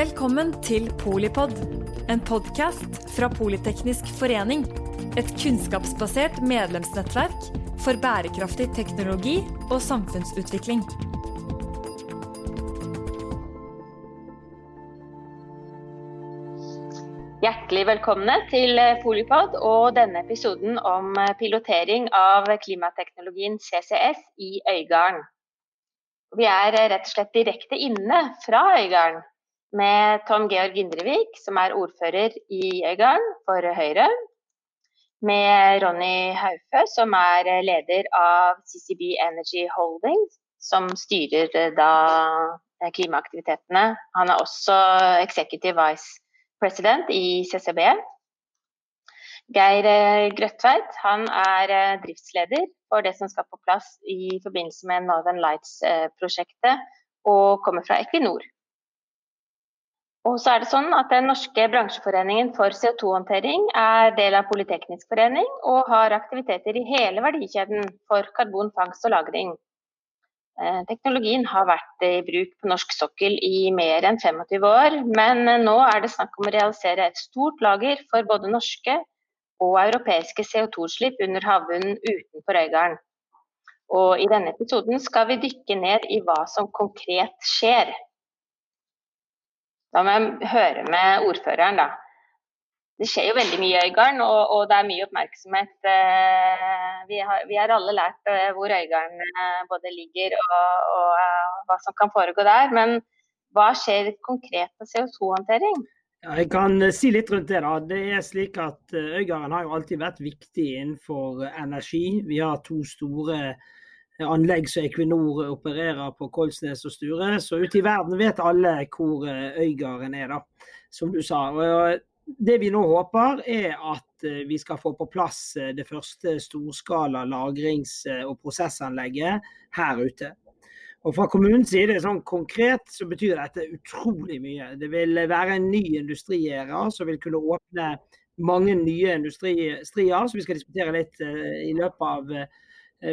Velkommen til Polipod, en podkast fra Politeknisk forening. Et kunnskapsbasert medlemsnettverk for bærekraftig teknologi og samfunnsutvikling. Hjertelig velkomne til Polipod og denne episoden om pilotering av klimateknologien CCS i Øygarden. Vi er rett og slett direkte inne fra Øygarden med Tom Georg Indrevik, som er ordfører i Øygarden for Høyre. Med Ronny Haufe, som er leder av CCB Energy Holding, som styrer eh, da eh, klimaaktivitetene. Han er også executive vice president i CCB. Geir Grøtveit Grøttveit han er driftsleder for det som skal på plass i forbindelse med Northern Lights-prosjektet, og kommer fra Equinor. Og så er det sånn at Den norske bransjeforeningen for CO2-håndtering er del av Politeknisk forening og har aktiviteter i hele verdikjeden for karbonfangst og -lagring. Eh, teknologien har vært i bruk på norsk sokkel i mer enn 25 år, men nå er det snakk om å realisere et stort lager for både norske og europeiske CO2-utslipp under havbunnen utenfor Øygarden. Og I denne episoden skal vi dykke ned i hva som konkret skjer. Da må jeg høre med ordføreren, da. Det skjer jo veldig mye i Øygarden, og, og, det er mye oppmerksomhet. Eh, vi, har, vi, har, alle lært eh, hvor Øygarden eh, både ligger og, og hva som kan foregå der. Men hva skjer konkret med CO2-håndtering? Ja, jeg kan si litt rundt det. da. Det er slik at Øygarden har jo alltid vært viktig innenfor energi. Vi har to store anlegg som Equinor opererer på Kolsnes og Sture. Så ute i verden vet alle hvor eh, Øygarden er, da, som du sa. Og det vi nå håper, er at eh, vi skal få på plass eh, det første storskala lagrings- og prosessanlegget her ute. Og Fra kommunens side sånn konkret så betyr dette utrolig mye. Det vil være en ny industriæra som vil kunne åpne mange nye industrier, som vi skal diskutere litt i løpet av Eh,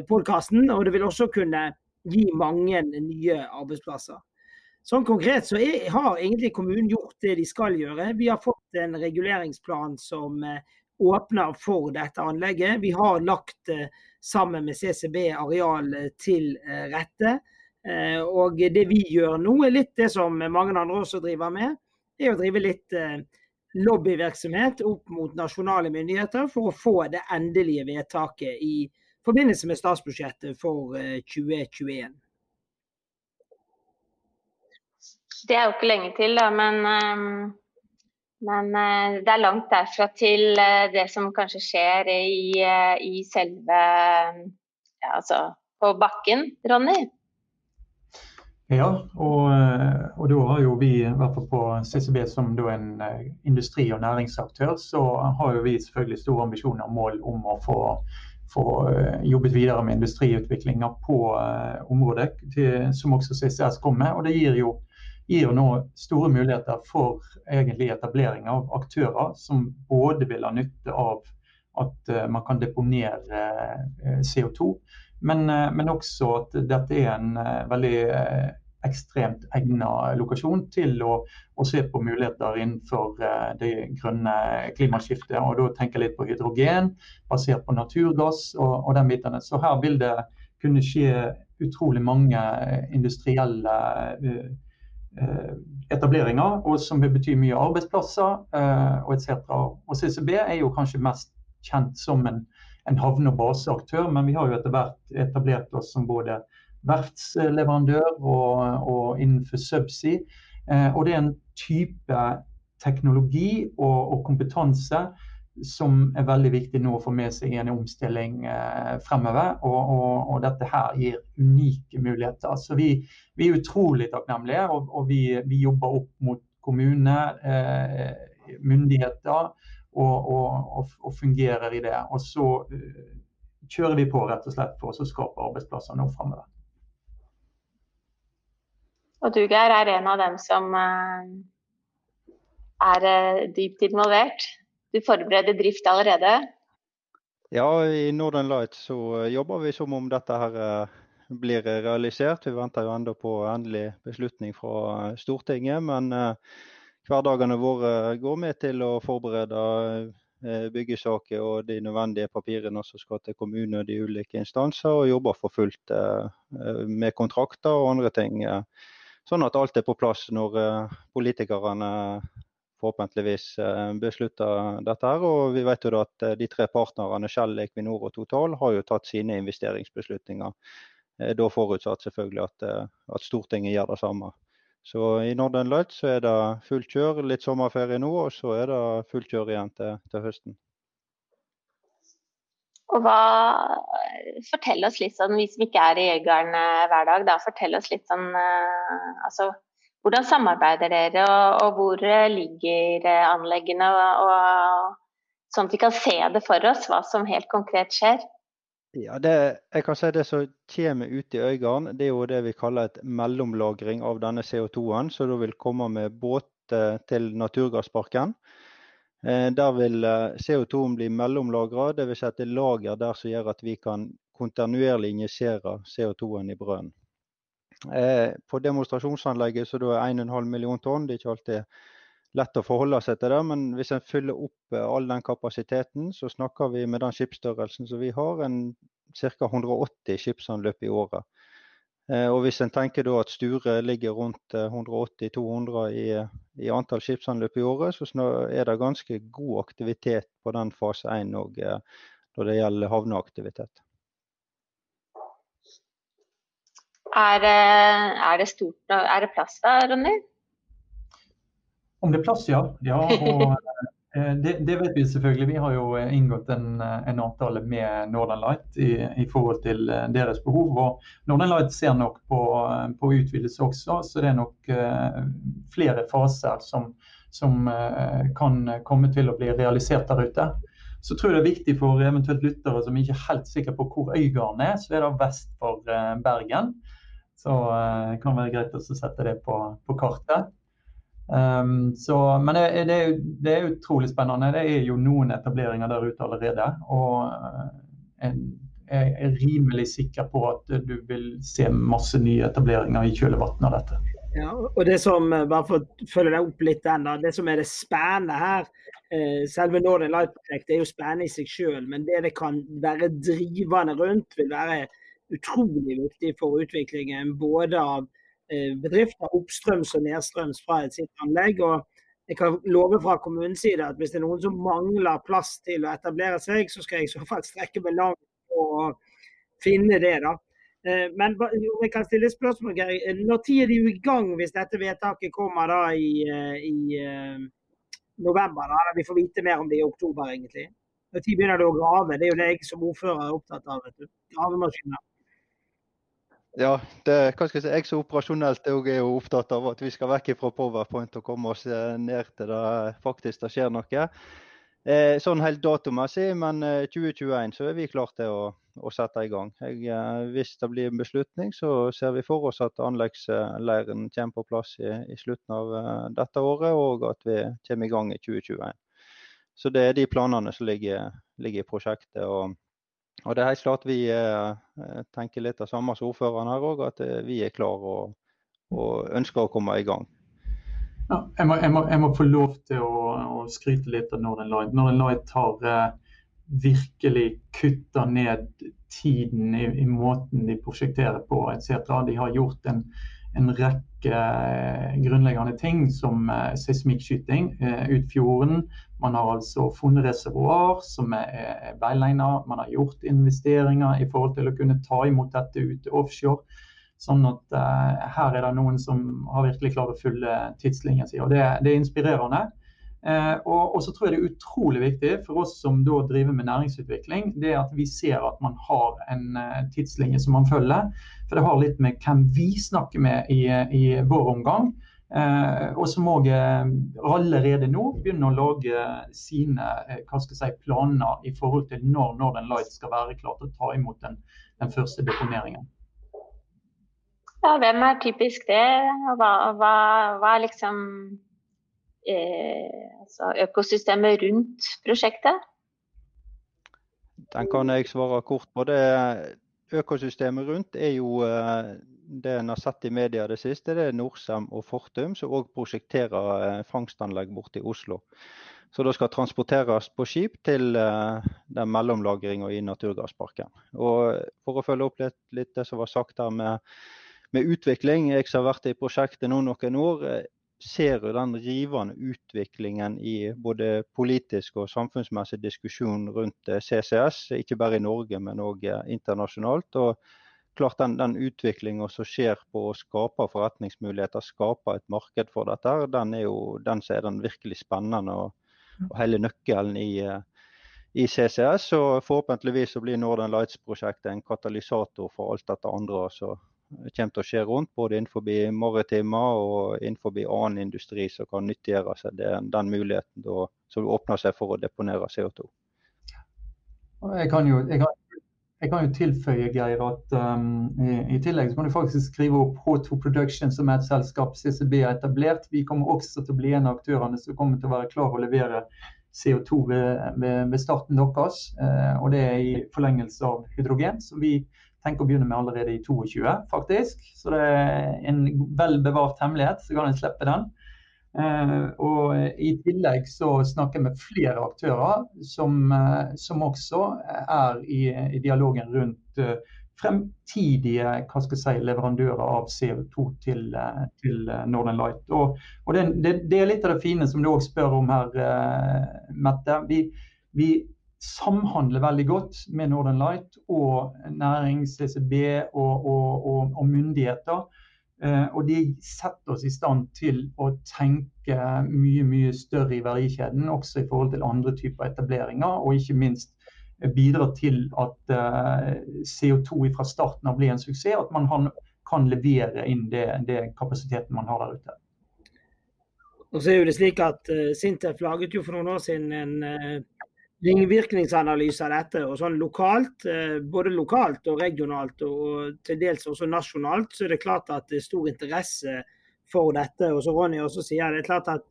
podkasten. Og det vil også kunne gi mange nye arbeidsplasser. Sånn konkret så er, har egentlig kommunen gjort det de skal gjøre. Vi har fått en reguleringsplan som eh, åpner for dette anlegget. Vi har lagt eh, sammen med CCB areal til rette. Og det vi gjør nå, er litt det som mange andre også driver med. Det er å drive litt lobbyvirksomhet opp mot nasjonale myndigheter for å få det endelige vedtaket i forbindelse med statsbudsjettet for 2021. Eh, det er jo ikke lenge til, da, men, ehm, men eh, det er langt derfra til eh, det som kanskje skjer i, i selve ja, Altså på bakken, Ronny? Ja, og, og, da har jo vi, i hvert fall på CCB som en industri- og næringsaktør, så har jo vi selvfølgelig store ambisjoner og mål om å få få eh, jobbet videre med industriutviklinga på eh, området, til, som også CCS kom med. Og det gir jo, gir jo nå store muligheter for egentlig etablering av aktører som både vil ha nytte av at uh, man kan deponere uh, CO2, men, men, også at dette er en veldig ekstremt egnet lokasjon til å, å, se på muligheter innenfor uh, det grønne klimaskiftet. Og da tenker jeg litt på hydrogen basert på naturgass og, og den biten. Så her vil det kunne skje utrolig mange industrielle uh, uh, etableringer, og som vil bety mye arbeidsplasser og etc. Og CCB er jo kanskje mest kjent som en, en havne- og baseaktør, men vi har jo etter hvert etablert oss som både verftsleverandør og, og innenfor subsea. Eh, og det er en type teknologi og, og, kompetanse som er veldig viktig nå å få med seg i en omstilling eh, fremover. Og, og, og, dette her gir unike muligheter. Så vi, vi er utrolig takknemlige, og, vi, vi, jobber opp mot kommune, eh, myndigheter, og, fungerer i det. Og så uh, kjører vi på rett og slett for å skape arbeidsplasser nå fremover. Og du Geir er en av dem som eh, er eh, dypt involvert. Du forbereder drift allerede? Ja, i Northern Light så eh, jobber vi som om dette her blir realisert. Vi venter jo enda på endelig beslutning fra Stortinget. Men hverdagene våre går med til å forberede byggesaker og de nødvendige papirene som skal til kommune og de ulike instanser, og jobber for fullt med kontrakter og andre ting. Sånn at alt er på plass når politikerne forhåpentligvis beslutter dette. her, og Vi vet jo da at de tre partnerne Shell, Equinor og Total har jo tatt sine investeringsbeslutninger Eh, da forutsatt selvfølgelig at, eh, at, Stortinget gjør det samme. Så i Northern Lights så er det fullt kjør, litt sommerferie nå, og så er det fullt kjør igjen til, til høsten. Og hva, Fortell oss litt sånn, vi som ikke er i Øygarden eh, hver dag, da, fortell oss litt sånn altså, Hvordan samarbeider dere, og, og hvor ligger anleggene? Og, og, sånn at vi kan se det for oss, hva som helt konkret skjer? Ja, det, jeg kan si det som kommer ut i Øygarden, det er jo det vi kaller et mellomlagring av denne CO2-en. Så da vil komme med båt til naturgassparken. Eh, der vil eh, CO2-en bli mellomlagra, dvs. Si at det er lager der som gjør at vi kan kontinuerlig injisere CO2-en i brønnen. Eh, på demonstrasjonsanlegget så da er 1,5 million tonn. Det er ikke alltid lett å forholde seg til det. Men hvis en fyller opp all den kapasiteten, så snakker vi med den skipsstørrelsen som vi har, ca. 180 skipsanløp i året. Eh, og hvis en tenker at Sture ligger rundt 180-200 eh, i, i, antall skipsanløp i året, så er det ganske god aktivitet på den fase 1 òg når det gjelder havneaktivitet. Er, er, det stort, er det plass da, Ronny? Om det er plass, ja. ja og eh, det, det, vet vi selvfølgelig. Vi har jo eh, inngått en, eh, en avtale med Northern Light i, i, forhold til deres behov. og Northern Light ser nok på, på utvidelse også, så det er nok flere faser som, som kan komme til å bli realisert der ute. Så tror jeg det er viktig for eventuelt lyttere som ikke er helt sikre på hvor Øygarden er, så er det vest for Bergen. Så det kan være greit å sette det på, på kartet. Um, så, men det, det, er, det, er utrolig spennende. Det er jo noen etableringer der ute allerede. Og eh, jeg er rimelig sikker på at du vil se masse nye etableringer i kjølvannet av dette. Ja, og det som, eh, bare for å følge deg opp litt den, det som er det spennende her eh, Selve Northern Light-prosjektet er jo spennende i seg selv, men det det kan være drivende rundt, vil være utrolig viktig for utviklingen både av bedrifter oppstrøms og nedstrøms fra et sitt anlegg. og jeg kan love fra kommunens side at hvis det er noen som mangler plass til å etablere seg, så skal jeg i så fall strekke meg langt og finne det. da. Eh, men jeg kan stille spørsmål, Geir. Eh, når tid er de i gang hvis dette vedtaket kommer da i, i november? da, Vi får vite mer om det i oktober, egentlig. Når tid begynner du å grave? Det er jo det jeg som ordfører er opptatt av. Gravemaskiner. Ja, det, hva skal jeg si, jeg som operasjonelt er jo opptatt av at vi skal vekk fra Powerpoint og komme oss eh, ned til det faktisk det skjer noe. Eh, sånn helt datomessig, men 2021 eh, så er vi klare til å, å, sette i gang. Jeg, eh, hvis det blir en beslutning, så ser vi for oss at anleggsleiren kommer på plass i, i slutten av dette året, og at vi kommer i gang i 2021. Så det er de planene som ligger, ligger i prosjektet. og og det er helt klart vi eh, tenker litt av samme som ordføreren her òg, at eh, vi er klare og, og, ønsker å komme i gang. Ja, jeg, må, jeg, må, jeg, må, få lov til å, å skryte litt av Northern Light. Northern Light har eh, virkelig kutta ned tiden i, i, måten de prosjekterer på etc. De har gjort en, en rekke eh, grunnleggende ting, som eh, seismikkskyting eh, ut fjorden. Man har altså funnet reservoar som er beilegnet. Man har gjort investeringer i forhold til å kunne ta imot dette ute offshore. Sånn at her er det noen som har virkelig klart å følge tidslinjen sin. Og det, det er inspirerende. Eh, og, og, så tror jeg det er utrolig viktig for oss som da driver med næringsutvikling, det at vi ser at man har en uh, tidslinje som man følger. For det har litt med hvem vi snakker med i, i vår omgang. Eh, og som òg eh, allerede nå begynner å lage sine eh, si, planer i forhold til når Northern Light skal være klar til å ta imot den, den første deponeringen. Ja, hvem er typisk det? Hva, hva, hva er liksom eh, altså økosystemet rundt prosjektet? Den kan jeg svare kort på. det. Økosystemet rundt er jo det en har sett i media det siste, det er Norcem og Fortum som òg prosjekterer fangstanlegg borte i Oslo. Så det skal transporteres på skip til den mellomlagringa i naturgassparken. Og for å følge opp litt, litt det som var sagt her med, med utvikling. Jeg som har vært i prosjektet nå noen år, ser jo den rivende utviklingen i både politisk og samfunnsmessig diskusjon rundt CCS. Ikke bare i Norge, men òg internasjonalt. Og klart den, den utviklinga som skjer på å skape forretningsmuligheter, skape et marked for dette, den er jo den som er den virkelig spennende og, og hele nøkkelen i, i, CCS. Og forhåpentligvis så blir Northern Lights-prosjektet en katalysator for alt dette andre som kommer til å skje rundt, både innenfor maritime og innenfor annen industri som kan nyttiggjøre seg den, den muligheten da, som åpner seg for å deponere CO2. Jeg kan jo, jeg kan jeg kan jo tilføye Geir, at um, i, i, tillegg kan du faktisk skrive opp H2 Production, som er et selskap CCB har etablert. Vi kommer også til å bli en av aktørene som kommer til å være klar å levere CO2 ved, ved, ved starten deres. Uh, og det er i forlengelse av hydrogen. Så vi tenker å begynne med allerede i 22, faktisk. Så det er en vel bevart hemmelighet, så kan en slippe den. Uh, og I tillegg så snakker jeg med flere aktører som, uh, som også er i, i dialogen rundt uh, fremtidige si, leverandører av CO2 til, til Northern Light. Og, og det, det, det, er litt av det fine som du òg spør om her, Mette. Vi, vi, samhandler veldig godt med Northern Light og nærings, CCB og, og, og, og myndigheter. Eh, og de setter oss i stand til å tenke mye mye større i verdikjeden, også i forhold til andre typer etableringer. Og ikke minst bidra til at eh, CO2 fra starten av blir en suksess. At man kan levere inn det, det kapasiteten man har der ute. Og så er jo det slik at uh, Sintef laget jo for noen år siden en ringvirkningsanalyse av dette. og sånn lokalt, eh, Både lokalt og regionalt, og til dels også nasjonalt, så er det klart at det er stor interesse for dette. Og så Ronny også sier, det er klart at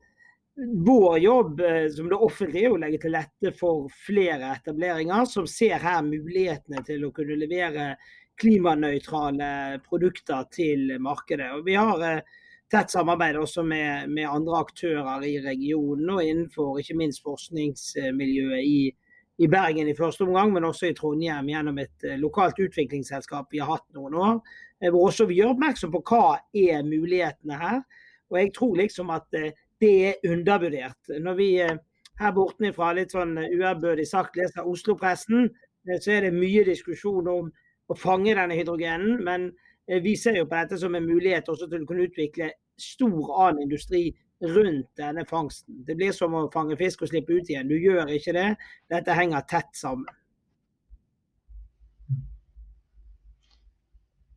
vår jobb eh, som det offentlige er å legge til rette for flere etableringer som ser her mulighetene til å kunne levere klimanøytrale produkter til markedet. Og vi har eh, tett samarbeid også med, med, andre aktører i regionen og innenfor ikke minst forskningsmiljøet i, i, Bergen i første omgang, men også i Trondheim gjennom et eh, lokalt utviklingsselskap vi har hatt noen år. Eh, hvor også vi gjør oppmerksom på hva er mulighetene her. Og jeg tror liksom at eh, det er undervurdert. Når vi her bortenfra litt sånn uærbødig sagt leser Oslo-pressen, så er det mye diskusjon om å fange denne hydrogenen. men vi ser jo på dette som en mulighet også til å kunne utvikle stor annen industri rundt denne fangsten. Det blir som å fange fisk og slippe ut igjen. Du gjør ikke det. Dette henger tett sammen.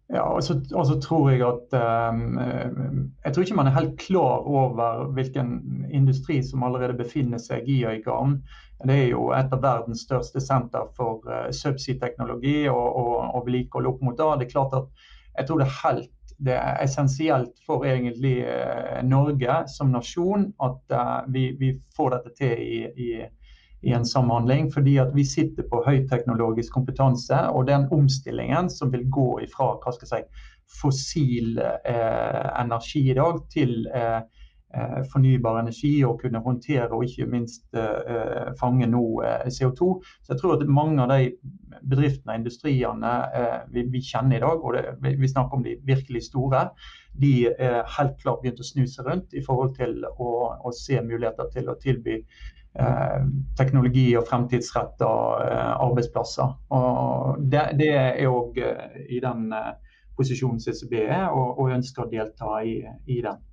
Ja, og så, og så tror jeg at um, Jeg tror ikke man er helt klar over hvilken industri som allerede befinner seg i Øygarden. Det er jo et av verdens største senter for uh, subsea-teknologi og, og, og vedlikehold opp mot det. Det er klart at jeg tror det er helt det er essensielt for egentlig eh, Norge som nasjon at uh, vi, vi, får dette til i, i, i, en samhandling. Fordi at vi sitter på høyteknologisk kompetanse. Og den omstillingen som vil gå ifra hva skal jeg si, fossil eh, energi i dag til eh, Eh, fornybar energi og kunne håndtere og ikke minst eh, fange nå eh, CO2. Så jeg tror at mange av de bedriftene og industriene vi, kjenner i dag, og det, vi snakker om de virkelig store, de er helt klart begynt å snu seg rundt i forhold til å, å se muligheter til å tilby eh, teknologi og fremtidsretta eh, arbeidsplasser. Og det, det er òg i den eh, posisjonen CCB er, og, og ønsker å delta i, i den.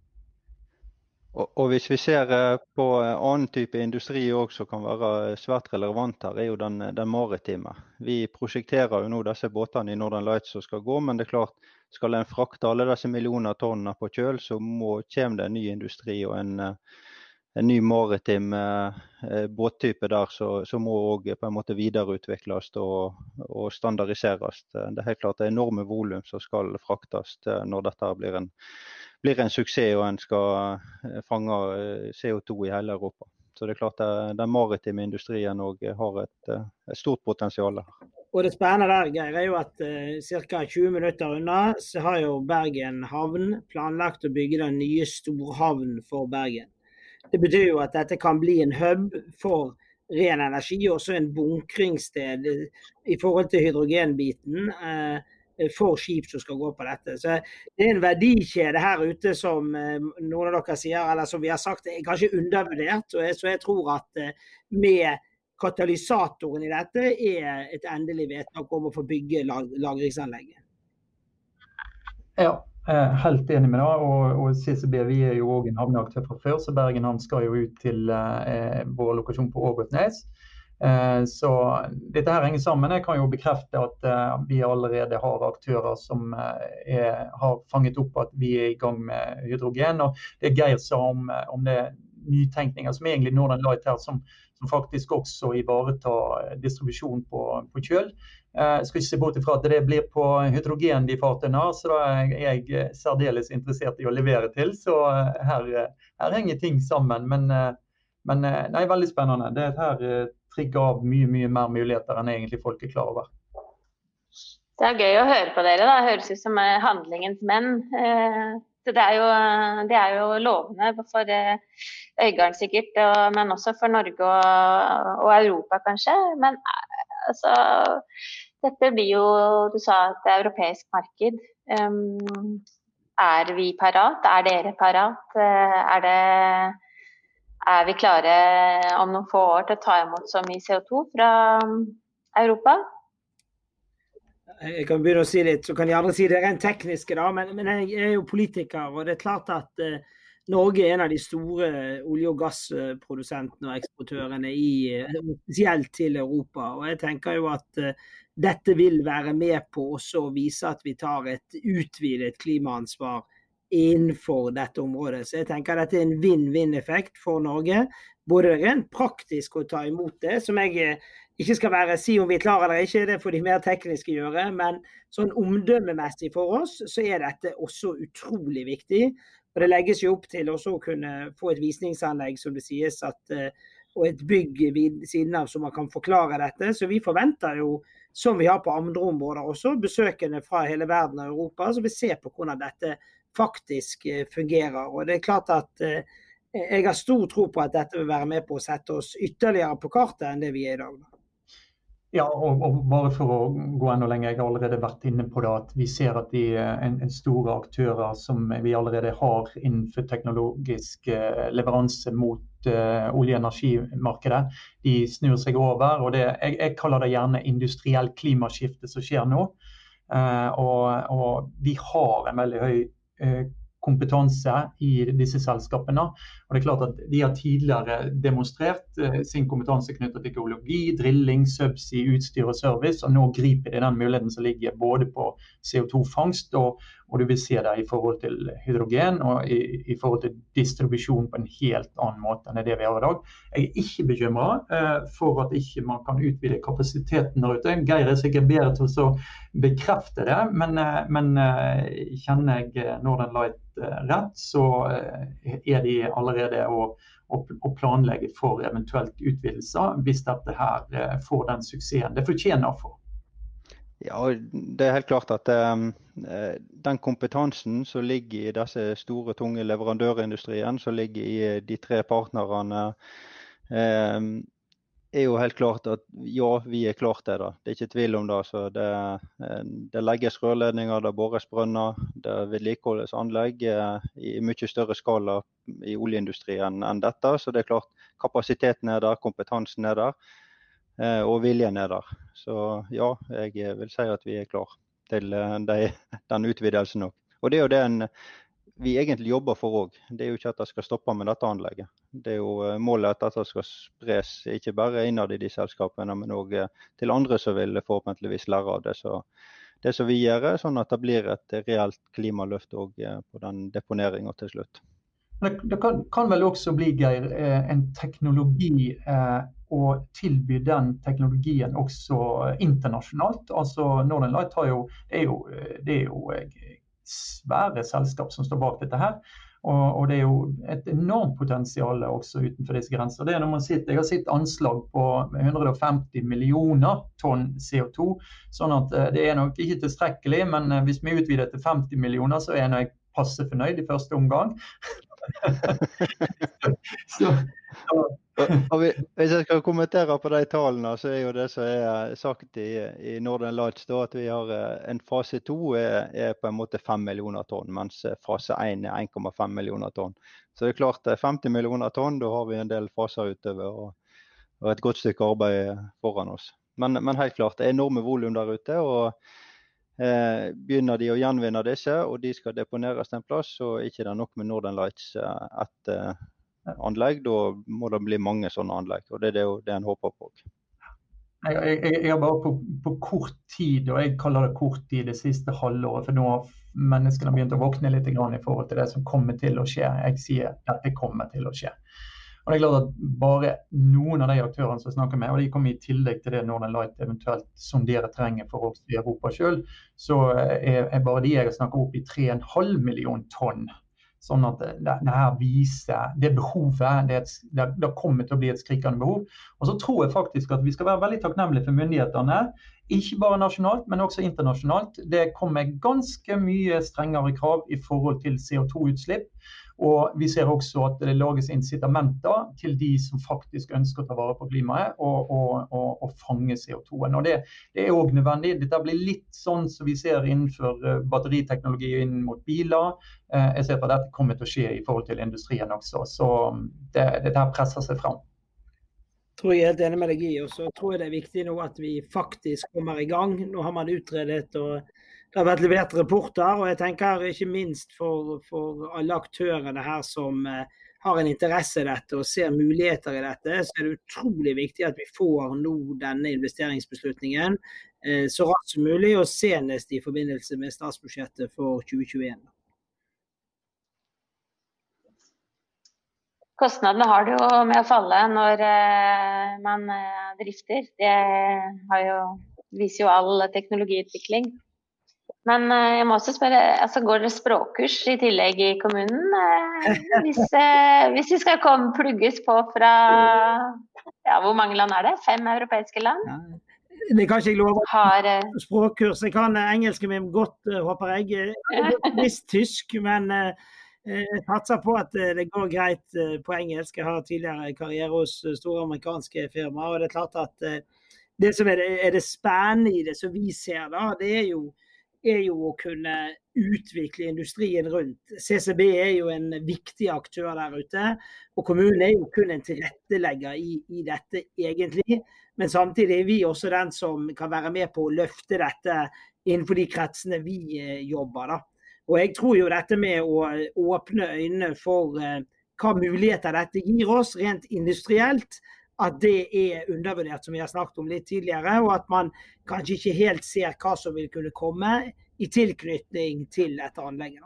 Og, Hvis vi ser eh, på eh, annen type industri også, som kan være eh, svært relevant her, er jo den, den, maritime. Vi prosjekterer jo nå disse båtene i Northern Lights som skal gå, men det er klart, skal en frakte alle disse millioner tonnene på kjøl, så må, kommer det en ny industri og en, en ny maritim båttype der som må også på en måte videreutvikles og, og, standardiseres. Det er helt klart det er enorme volum som skal fraktes når dette blir en blir en suksess og en skal eh, fange eh, CO2 i hele Europa. Så det er klart at den maritime industrien har et, et, stort potensial. Og Det spennende der Geir, er jo at ca. 20 minutter unna så har jo Bergen havn planlagt å bygge den nye storhavnen for Bergen. Det betyr jo at dette kan bli en hub for ren energi, og også en bunkringssted i forhold til hydrogenbiten. Eh, for skip som skal gå på dette. Så Det er en verdikjede her ute som eh, noen av dere sier, eller som vi har sagt, er kanskje undervurdert. Så jeg, så jeg tror at eh, med katalysatoren i dette er et endelig vedtak om å få bygge lagringsanlegget. Ja, helt enig med det. Og, og CCB vi er jo òg en havneaktør fra før, så Bergen havn skal jo ut til eh, vår lokasjon på Ågotnes. Eh, så dette her henger sammen. Jeg kan jo bekrefte at eh, vi allerede har aktører som eh, er, har fanget opp at vi er i gang med hydrogen. Og det Geir sa om, om det nytenkninga som egentlig Northern Light her, som, som faktisk også ivaretar distribusjon på, på kjøl. Jeg skal ikke se bort ifra at det blir på hydrogen de fartøyene har, så da er jeg særdeles interessert i å levere til. Så her, her henger ting sammen. Men, men nei, veldig spennende. Det er her trigge av mye mye mer muligheter enn egentlig folk er klar over. Det er gøy å høre på dere. da, Høres ut som eh, handlingens menn. Eh, det er, jo, det er jo lovende for eh, Øygarden sikkert, men også for Norge og, og Europa kanskje. Men altså, dette blir jo Du sa et europeisk marked. er vi parat? Er dere parat? Er det er vi klare om noen få år til å ta imot så mye CO2 fra um, Europa? Jeg kan begynne å si litt, så kan de andre si det rent tekniske. da, men, men, jeg er jo politiker, og det er klart at uh, Norge er en av de store olje- og gassprodusentene og eksportørene, i, spesielt til Europa. Og jeg tenker jo at uh, dette vil være med på også å vise at vi tar et utvidet klimaansvar innenfor dette området. Så jeg tenker dette er en vinn-vinn-effekt for Norge. Både rent praktisk å ta imot det, som jeg eh, ikke skal være si om vi er klar eller ikke, det får de mer tekniske gjøre. Men sånn omdømmemessig for oss, så er dette også utrolig viktig. Og Det legges jo opp til også å kunne få et visningsanlegg, som det sies, at, eh, og et bygg ved siden av så man kan forklare dette. Så vi forventer jo, som vi har på andre områder også, besøkende fra hele verden og Europa, så vi ser på hvordan dette faktisk eh, fungerer. Og det er klart at eh, jeg har stor tro på at dette vil være med på å sette oss ytterligere på kartet enn det vi er i dag. Ja, og, og, bare for å gå enda lenger, Jeg har allerede vært inne på det at vi ser at de en, en store aktører som vi allerede har innenfor teknologisk eh, leveranse mot olje- og energimarkedet, de snur seg over. og det, jeg, jeg, kaller det gjerne industriell klimaskifte som skjer nå. Uh, og, og, vi har en veldig høy Eh, kompetanse i disse selskapene. Og det er klart at De har tidligere demonstrert eh, sin kompetanse knyttet til geologi, drilling, subsea, utstyr og service. og Nå griper de den muligheten som ligger både på CO2-fangst og, og, du vil se det i forhold til hydrogen og i, i, forhold til distribusjon på en helt annen måte enn det vi har i dag. Jeg er ikke bekymra eh, for at ikke man kan utvide kapasiteten der ute. Geir er sikkert bedre til å bekrefte det, men, eh, men eh, kjenner jeg Northern Light eh, rett, så eh, er de allerede å og, planlegge for eventuelt utvidelser hvis dette her får den suksessen det fortjener for. Ja, Det er helt klart at um, den kompetansen som ligger i disse store, tunge leverandørindustrien, som ligger i eh, de tre partnerne, um, er jo helt klart at ja, vi er klart det. Det er ikke tvil om det. Så det, det legges rørledninger, det bores brønner, det vedlikeholdes anlegg i mye større skala i oljeindustrien enn dette. Så det er klart kapasiteten er der, kompetansen er der. Eh, og viljen er der. Så ja, jeg vil si at vi er klar til eh, de, den utvidelsen òg. Og det er jo det en, vi egentlig jobber for òg. Det er jo ikke at det skal stoppe med dette anlegget. Det er jo eh, Målet at dette skal spres ikke bare innad i de selskapene, men òg til andre som vil forhåpentligvis lære av det. Så det som vi gjør, sånn at det blir et reelt klimaløft òg på den deponeringa til slutt. Det, kan, kan, vel også bli, Geir, en teknologi eh, å tilby den teknologien også internasjonalt. Altså Northern Light jo, det er jo, det er jo svære selskap som står bak dette her. Og, og, det er jo et enormt potensial også utenfor disse grenser. Det er når man sitter, jeg har sett anslag på 150 millioner tonn CO2. sånn at eh, det er nok ikke tilstrekkelig, men eh, hvis vi utvider til 50 millioner, så er jeg passe fornøyd i første omgang. så, så. Hvis jeg skal kommentere på de tallene, så er jo det som er sagt i, i Northern Lights da, at vi har eh, en fase to er, er, på en måte 5 millioner tonn, mens eh, fase 1 er 1,5 millioner tonn. Så det er klart 50 eh, millioner tonn, da har vi en del faser utover og, og et godt stykke arbeid foran oss. Men, men helt klart, det er enorme volum der ute. og Eh, begynner de å gjenvinne disse og de skal deponeres en plass, så er det ikke nok med Northern Lights eh, ett eh, anlegg. Da må det bli mange sånne anlegg. og Det er det, det en håper på. Jeg, jeg, har bare på, på, kort tid, og jeg kaller det kort tid det siste halvåret, for nå har menneskene begynt å våkne litt i forhold til det som kommer til å skje. Jeg sier dette kommer til å skje. Og det er klart at Bare noen av de aktørene som jeg snakker med, og de kommer i tillegg til det Northern Light eventuelt sonderer terrenget for oss i Europa sjøl, så er, bare de jeg snakker opp i 3,5 million tonn. Sånn at det, det, her viser det behovet. Det, det, det, kommer til å bli et skrikende behov. Og så tror jeg faktisk at vi skal være veldig takknemlige for myndighetene. Ikke bare nasjonalt, men også internasjonalt. Det kommer ganske mye strengere krav i forhold til CO2-utslipp. Og vi ser også at det lages incitamenter til de som faktisk ønsker å ta vare på klimaet og, og, og, og fange CO2-en. Og det, det er òg nødvendig. Dette blir litt sånn som vi ser innenfor eh, batteriteknologi inn mot biler. Eh, jeg ser at dette kommer til å skje i forhold til industrien også. Så mm, det, dette presser seg fram tror jeg helt enig med deg i. Og så tror jeg det er viktig nå at vi faktisk kommer i gang. Nå har man utredet og det har vært levert rapporter. Og jeg tenker ikke minst for, for alle aktørene her som eh, har en interesse i dette og ser muligheter i dette, så er det utrolig viktig at vi får nå denne investeringsbeslutningen eh, så raskt som mulig, og senest i forbindelse med statsbudsjettet for 2021. Kostnadene har det jo med å falle når eh, man drifter. Det jo, viser jo all teknologiutvikling. Men uh, jeg må også spørre, altså går det språkkurs i tillegg i kommunen? Uh, hvis, uh, hvis, vi skal komme, plugges på fra ja, hvor mange land er det? Fem europeiske land? Ja. Det kan ikke jeg love. Har, språkkurs. Jeg kan engelsken min godt, håper jeg. Visst tysk, men jeg satser på at det går greit på engelsk. Jeg har tidligere karriere hos store amerikanske firmaer. og Det er klart at det som er det, er det spennende i det som vi ser, da, det er jo er jo å kunne utvikle industrien rundt. CCB er jo en viktig aktør der ute. Og kommunen er jo kun en tilrettelegger i, i, dette, egentlig. Men samtidig er vi også den som kan være med på å løfte dette innenfor de kretsene vi eh, jobber. Da. Og jeg tror jo dette med å åpne øynene for eh, hva muligheter dette gir oss rent industrielt, at det er undervurdert, som vi har snakket om litt tidligere. Og at man kanskje ikke helt ser hva som vil kunne komme i tilknytning til dette anlegget.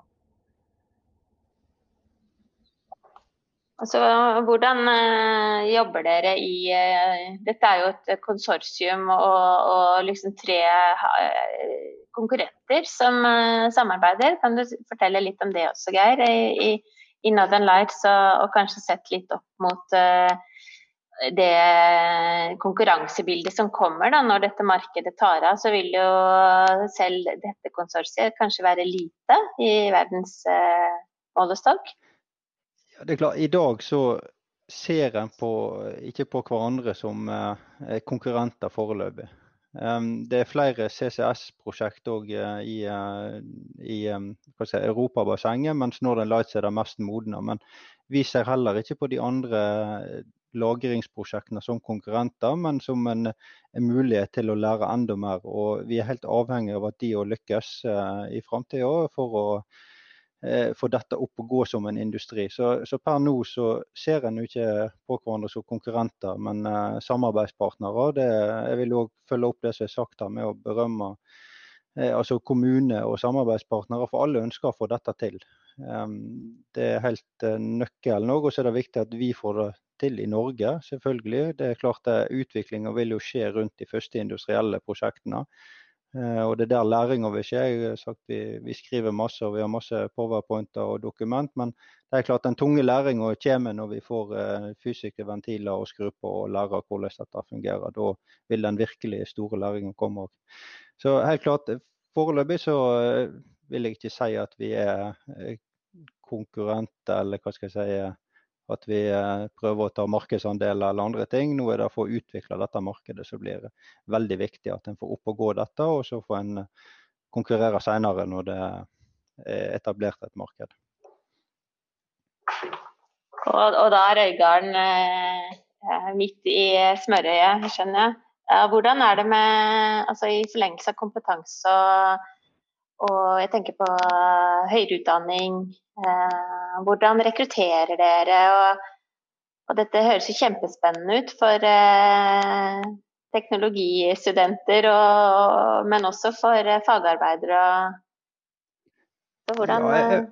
Altså, hvordan uh, jobber dere i uh, Dette er jo et konsortium og, og liksom tre uh, konkurrenter som samarbeider. Kan du fortelle litt om det også, Geir? I, i Northern Lights og, og, kanskje sett litt opp mot det konkurransebildet som kommer da, når dette markedet tar av, så vil jo selv dette konsortiet kanskje være lite i verdens eh, målestokk? Ja, det er klart, I dag så ser en på, ikke på hverandre som eh, konkurrenter foreløpig. Um, det er flere CCS-prosjekt òg uh, i, uh, i si, Europabassenget, mens Northern Lights er det mest modne. Men vi ser heller ikke på de andre lagringsprosjektene som konkurrenter, men som en, en, mulighet til å lære enda mer. Og vi er helt avhengig av at de òg lykkes eh, i framtida for å eh, få dette opp og gå som en industri. Så, så per nå så ser en ikke på hverandre som konkurrenter, men eh, samarbeidspartnere. Det, jeg vil òg følge opp det som er sagt her med å berømme altså kommune og samarbeidspartnere, for alle ønsker å få dette til. Um, det er helt uh, nøkkelen òg. Og så er det viktig at vi får det til i Norge, selvfølgelig. Det er klart Utviklinga vil jo skje rundt de første industrielle prosjektene. Eh, og det er der læringa vil skje. Jeg har sagt vi, vi, skriver masse og vi har masse powerpointer og dokument, men det er klart den tunge læringa kommer når vi får fysiske ventiler og skru på og lærer hvordan dette fungerer. Da vil den virkelig store læringa komme òg. Så helt klart, foreløpig så uh, vil jeg ikke si at vi er uh, konkurrenter, eller hva skal jeg si at vi eh, prøver å ta markedsandeler eller andre ting. Nå er det for å utvikle dette markedet som blir veldig viktig at en får opp og gå dette, og så får en eh, konkurrere senere når det er etablert et marked. Og, og da er Øygarden eh, midt i smørøyet, skjønner jeg. Hvordan er det med altså i forlengelse av kompetanse og, og jeg tenker på høyere utdanning, Eh, hvordan rekrutterer dere? Og, og, dette høres jo kjempespennende ut for eh, teknologistudenter, og, men også for eh, fagarbeidere. Så hvordan ja, jeg,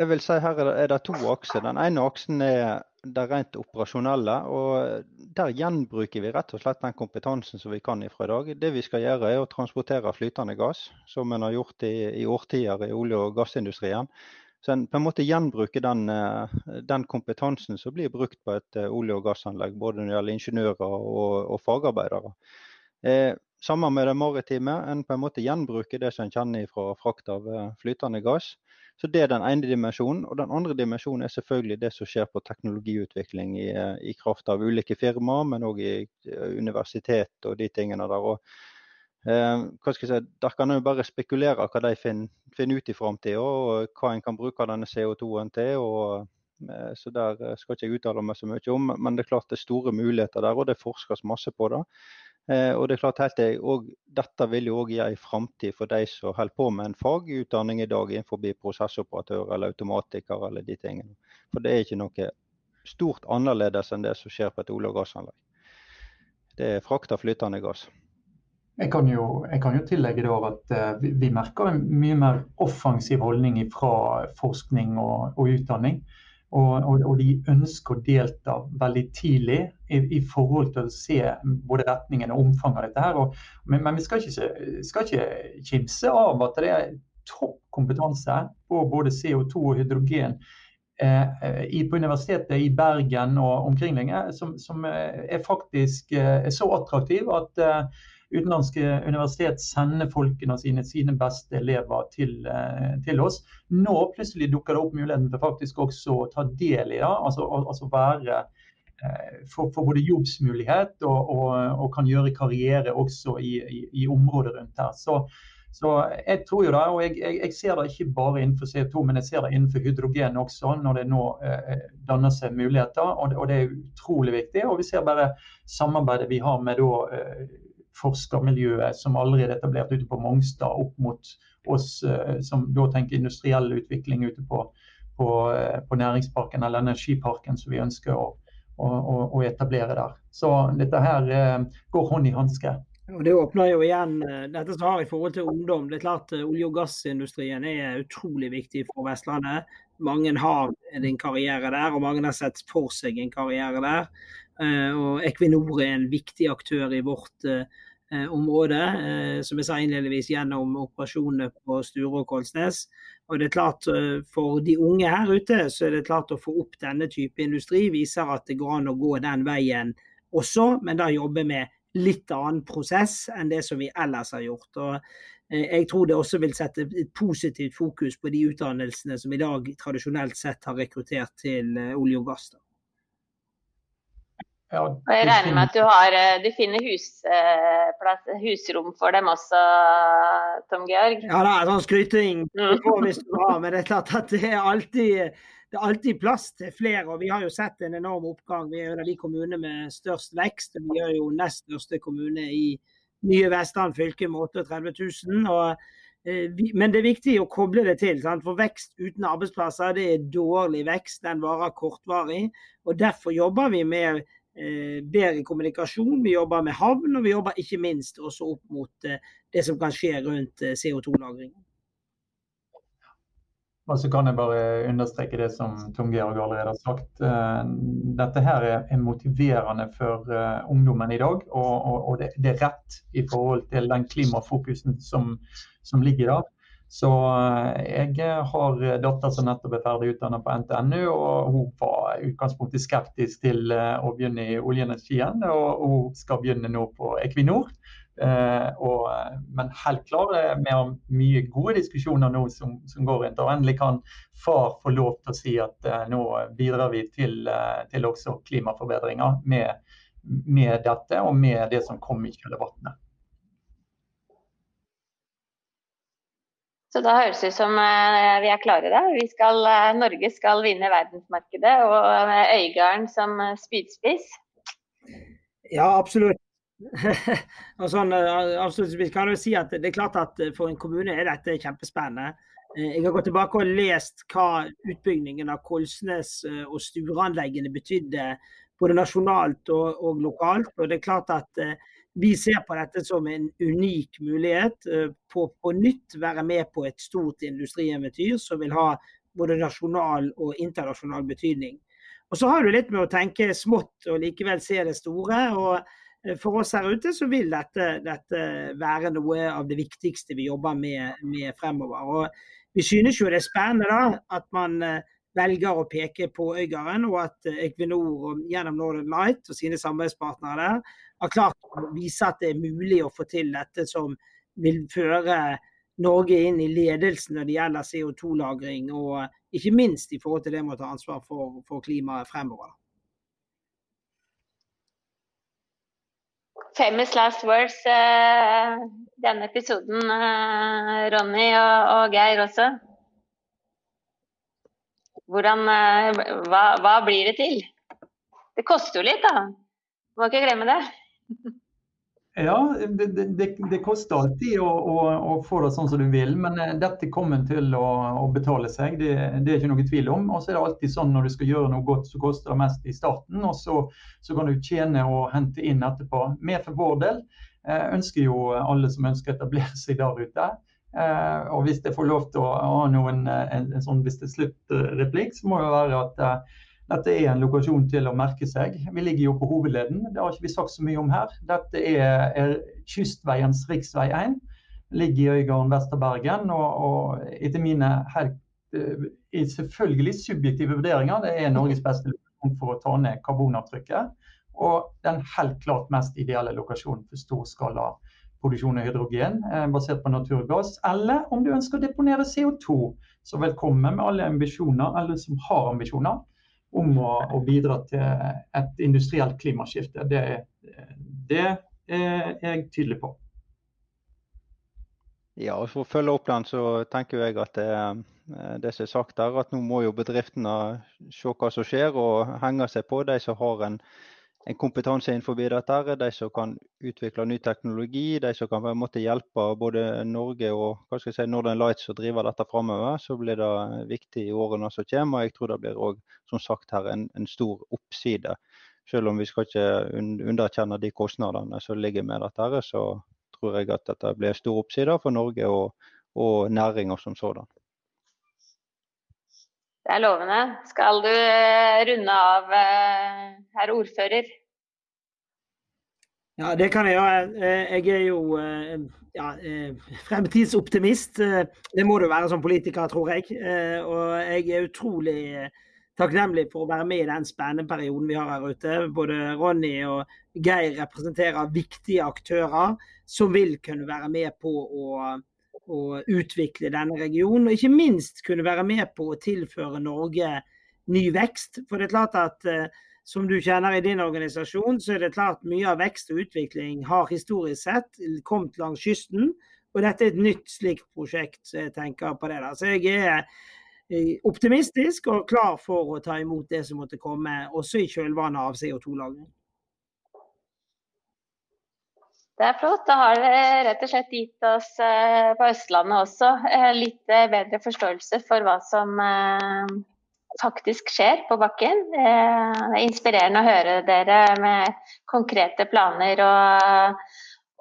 jeg, vil si her er det to akser. Den ene aksen er det rent operasjonelle. og Der gjenbruker vi rett og slett den kompetansen som vi kan ifra i dag. Det vi skal gjøre er å transportere flytende gass, som en har gjort i, i årtier i olje- og gassindustrien. Så en på en måte gjenbruker den, eh, den, kompetansen som blir brukt på et eh, olje- og gassanlegg, både når det gjelder ingeniører og, og fagarbeidere. Eh, sammen med det maritime, en på en måte gjenbruker det som en kjenner fra frakt av eh, flytende gass. Så Det er den ene dimensjonen. Og den andre dimensjonen er selvfølgelig det som skjer på teknologiutvikling i, i kraft av ulike firmaer, men òg i universitet og de tingene der. Og Eh, hva skal jeg si, Der kan en bare spekulere hva de finner, finner ut i framtida, og hva en kan bruke denne CO2-en til. og eh, så Der eh, skal ikke jeg uttale meg så mye om, men det er klart det er store muligheter der, og det forskes masse på det. Og det er klart helt det, og Dette vil jo òg gi en framtid for de som holder på med en fagutdanning i dag innenfor prosessoperatør eller automatiker eller de tingene. For det er ikke noe stort annerledes enn det som skjer på et olje- og gassanlegg. Det er frakt av flytende gass. Jeg kan jo, jeg kan jo tillegge at uh, vi, vi, merker en mye mer offensiv holdning fra forskning og, og utdanning. Og, og, og, de ønsker å delta veldig tidlig i, i, forhold til å se både retningen og omfanget av dette. her. Og, men, men, vi skal ikke, skal ikke kimse av at det er topp kompetanse på både CO2 og hydrogen eh, i, på Universitetet i Bergen og omkringliggende som, som er faktisk er så attraktiv at eh, utenlandske universitet sender folkene sine, sine beste elever til, eh, til, oss. Nå plutselig dukker det opp muligheten for faktisk også å ta del i det. Altså, altså være eh, for, for, både jobbsmulighet og, og, og, kan gjøre karriere også i, i, i området rundt her. Så, så jeg tror jo det, og jeg, jeg, jeg, ser det ikke bare innenfor CO2, men jeg ser det innenfor hydrogen også, når det nå eh, danner seg muligheter. Og det, og det, er utrolig viktig. Og vi ser bare samarbeidet vi har med da, eh, forskermiljøet som allerede er etablert ute på Mongstad, opp mot oss eh, som da tenker industriell utvikling ute på, på, eh, på næringsparken eller energiparken som vi ønsker å, å, å, etablere der. Så dette her eh, går hånd i hanske. Og Det åpner jo igjen dette som har i forhold til ungdom. Det er klart Olje- og gassindustrien er utrolig viktig for Vestlandet. Mange har en karriere der, og mange har sett for seg en karriere der. Og Equinor er en viktig aktør i vårt Eh, område, eh, som jeg sa innledningsvis, gjennom operasjonene på Sture og Kolsnes. Og det er klart eh, For de unge her ute så er det klart å få opp denne type industri viser at det går an å gå den veien også, men da jobbe med litt annen prosess enn det som vi ellers har gjort. Og jeg tror det også vil sette et positivt fokus på de utdannelsene som i dag tradisjonelt sett har rekruttert til olje og gass. Da. Ja, og jeg regner med at du, har, eh, du finner husplass, husrom for dem også, Tom Georg? Ja, det er sånn skryting hvis du har, men det er klart at det er alltid det er alltid plass til flere. og Vi har jo sett en enorm oppgang. Vi er en av de kommunene med størst vekst. Vi er jo nest største kommune i nye Vestland fylke med 38 000. Og, eh, men det er viktig å koble det til. Sant? For vekst uten arbeidsplasser det er dårlig vekst. Den varer kortvarig. og Derfor jobber vi med Eh, bedre kommunikasjon. Vi jobber med havn, og vi jobber ikke minst også opp mot eh, det som kan skje rundt eh, CO2-lagring. Og så kan jeg bare understreke det som Tom Georg allerede har sagt. Eh, dette her er motiverende for eh, ungdommen i dag, og det, er rett i forhold til den klimafokusen som, som ligger der. Så eh, jeg har datter som nettopp er ferdig utdannet på NTNU, og hun var utgangspunktet skeptisk til å begynne i oljeenergien. Og hun skal begynne nå på Equinor. Eh, og, men helt klar, vi har mye gode diskusjoner nå som, som går rundt. Og endelig kan far få lov til å si at eh, nå bidrar vi til, eh, til også klimaforbedringer med, med, dette og med det som kom i kjølvannet. Så da høres det ut som eh, vi er klare da. Skal, eh, Norge skal vinne verdensmarkedet og Øygarden som spydspiss. Ja, absolutt. og sånn, eh, avslutningsvis kan jeg si at Det er klart at eh, for en kommune er dette kjempespennende. Eh, jeg har gått tilbake og lest hva utbyggingen av Kolsnes og stueanleggene betydde både nasjonalt og, og, lokalt. og det er klart at Vi ser på dette som en unik mulighet på på nytt være med på et stort industrieventyr som vil ha både nasjonal og internasjonal betydning. Og Så har du litt med å tenke smått og likevel se det store. og Eh, for oss her ute så vil dette, dette, være noe av det viktigste vi jobber med, med, fremover. Og vi synes jo det er spennende da, at man eh, velger å peke på Øygarden, og at eh, Equinor gjennom Northern Light og sine samarbeidspartnere der har klart å vise at det er mulig å få til dette som vil føre Norge inn i ledelsen når det gjelder CO2-lagring, og ikke minst i forhold til det med å ta ansvar for, for klimaet fremover. famous last words uh, denne episoden, Ronny og, Geir også. Hvordan uh, hva, hva, blir det til? Det koster jo litt, da. Må ikke glemme det. Ja, det, det, det koster alltid å, å, å, få det sånn som du vil, men eh, dette kommer til å, å betale seg. Det, det, er ikke noe tvil om. Og så er det alltid sånn når du skal gjøre noe godt, så koster det mest i starten. Og så, så kan du tjene og hente inn etterpå. Vi for vår del eh, ønsker jo alle som ønsker å etablere seg der ute. Eh, og hvis jeg får lov til å ha noen en, en sånn sluttreplikk, så må det være at eh, dette er en lokasjon til å merke seg. Vi ligger jo på hovedleden, det har ikke vi sagt så mye om her. Dette er, er kystveiens rv. 1. Ligger i Øygarden vest av Bergen. Og, og, etter mine helt selvfølgelig subjektive vurderinger, det er Norges beste lokasjon for å ta ned karbonavtrykket. Og den helt klart mest ideelle lokasjonen for storskala produksjon av hydrogen eh, basert på naturgass. Eller om du ønsker å deponere CO2, så velkommen med alle ambisjoner, alle som har ambisjoner om å, å, bidra til et industrielt klimaskifte. Det, det, er jeg tydelig på. Ja, og For å følge opp den, så tenker jeg at det, det som er sagt der, at nå må jo bedriftene se hva som skjer og henge seg på de som har en en kompetanse innenfor dette. De som kan utvikle ny teknologi, de som kan på en måte hjelpe både Norge og hva skal jeg si, Northern Lights å drive dette framover. Så blir det viktig i årene som kommer. Jeg tror det blir også, som sagt her, en, en stor oppside. Selv om vi skal ikke underkjenne de kostnadene som ligger med dette, så tror jeg at dette blir en stor oppside for Norge og, og næringa som sådan. Det er lovende. Skal du eh, runde av, eh, herr ordfører? Ja, det kan jeg gjøre. Eh, jeg er jo ja, fremtidsoptimist. Det må du være som politiker, tror jeg. Og jeg er utrolig takknemlig for å være med i den spennende perioden vi har her ute. Både Ronny og Geir representerer viktige aktører som vil kunne være med på å å utvikle denne regionen. Og ikke minst kunne være med på å tilføre Norge ny vekst. For det er klart at eh, som du kjenner i din organisasjon, så er det klart mye av vekst og utvikling har historisk sett kommet langs kysten. Og dette er et nytt slikt prosjekt, så jeg tenker på det. da. Så jeg er eh, optimistisk og klar for å ta imot det som måtte komme, også i kjølvannet av CO2-lagring. Det er flott. Da har det rett og slett gitt oss eh, på Østlandet også eh, litt eh, bedre forståelse for hva som faktisk skjer på bakken. Det er inspirerende å høre dere med konkrete planer og,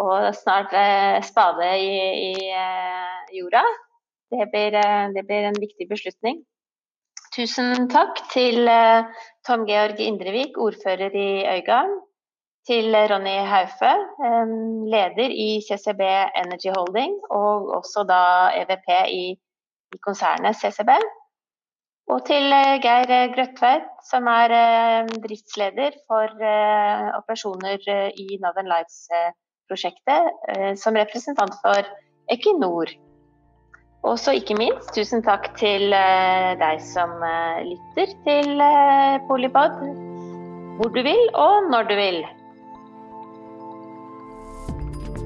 og snart spade i, i jorda. Det blir, det blir en viktig beslutning. Tusen takk til Tom Georg Indrevik, ordfører i Øygarden. Til Ronny Haufe, leder i CCB Energy Holding, og også da EVP i, konsernet CCB. Og til eh, Geir Grøtveit, som er eh, driftsleder for eh, operasjoner i Northern Lights-prosjektet, som representant for Equinor. Og så ikke minst, tusen takk til deg som lytter til Polipod, hvor du vil og når du vil.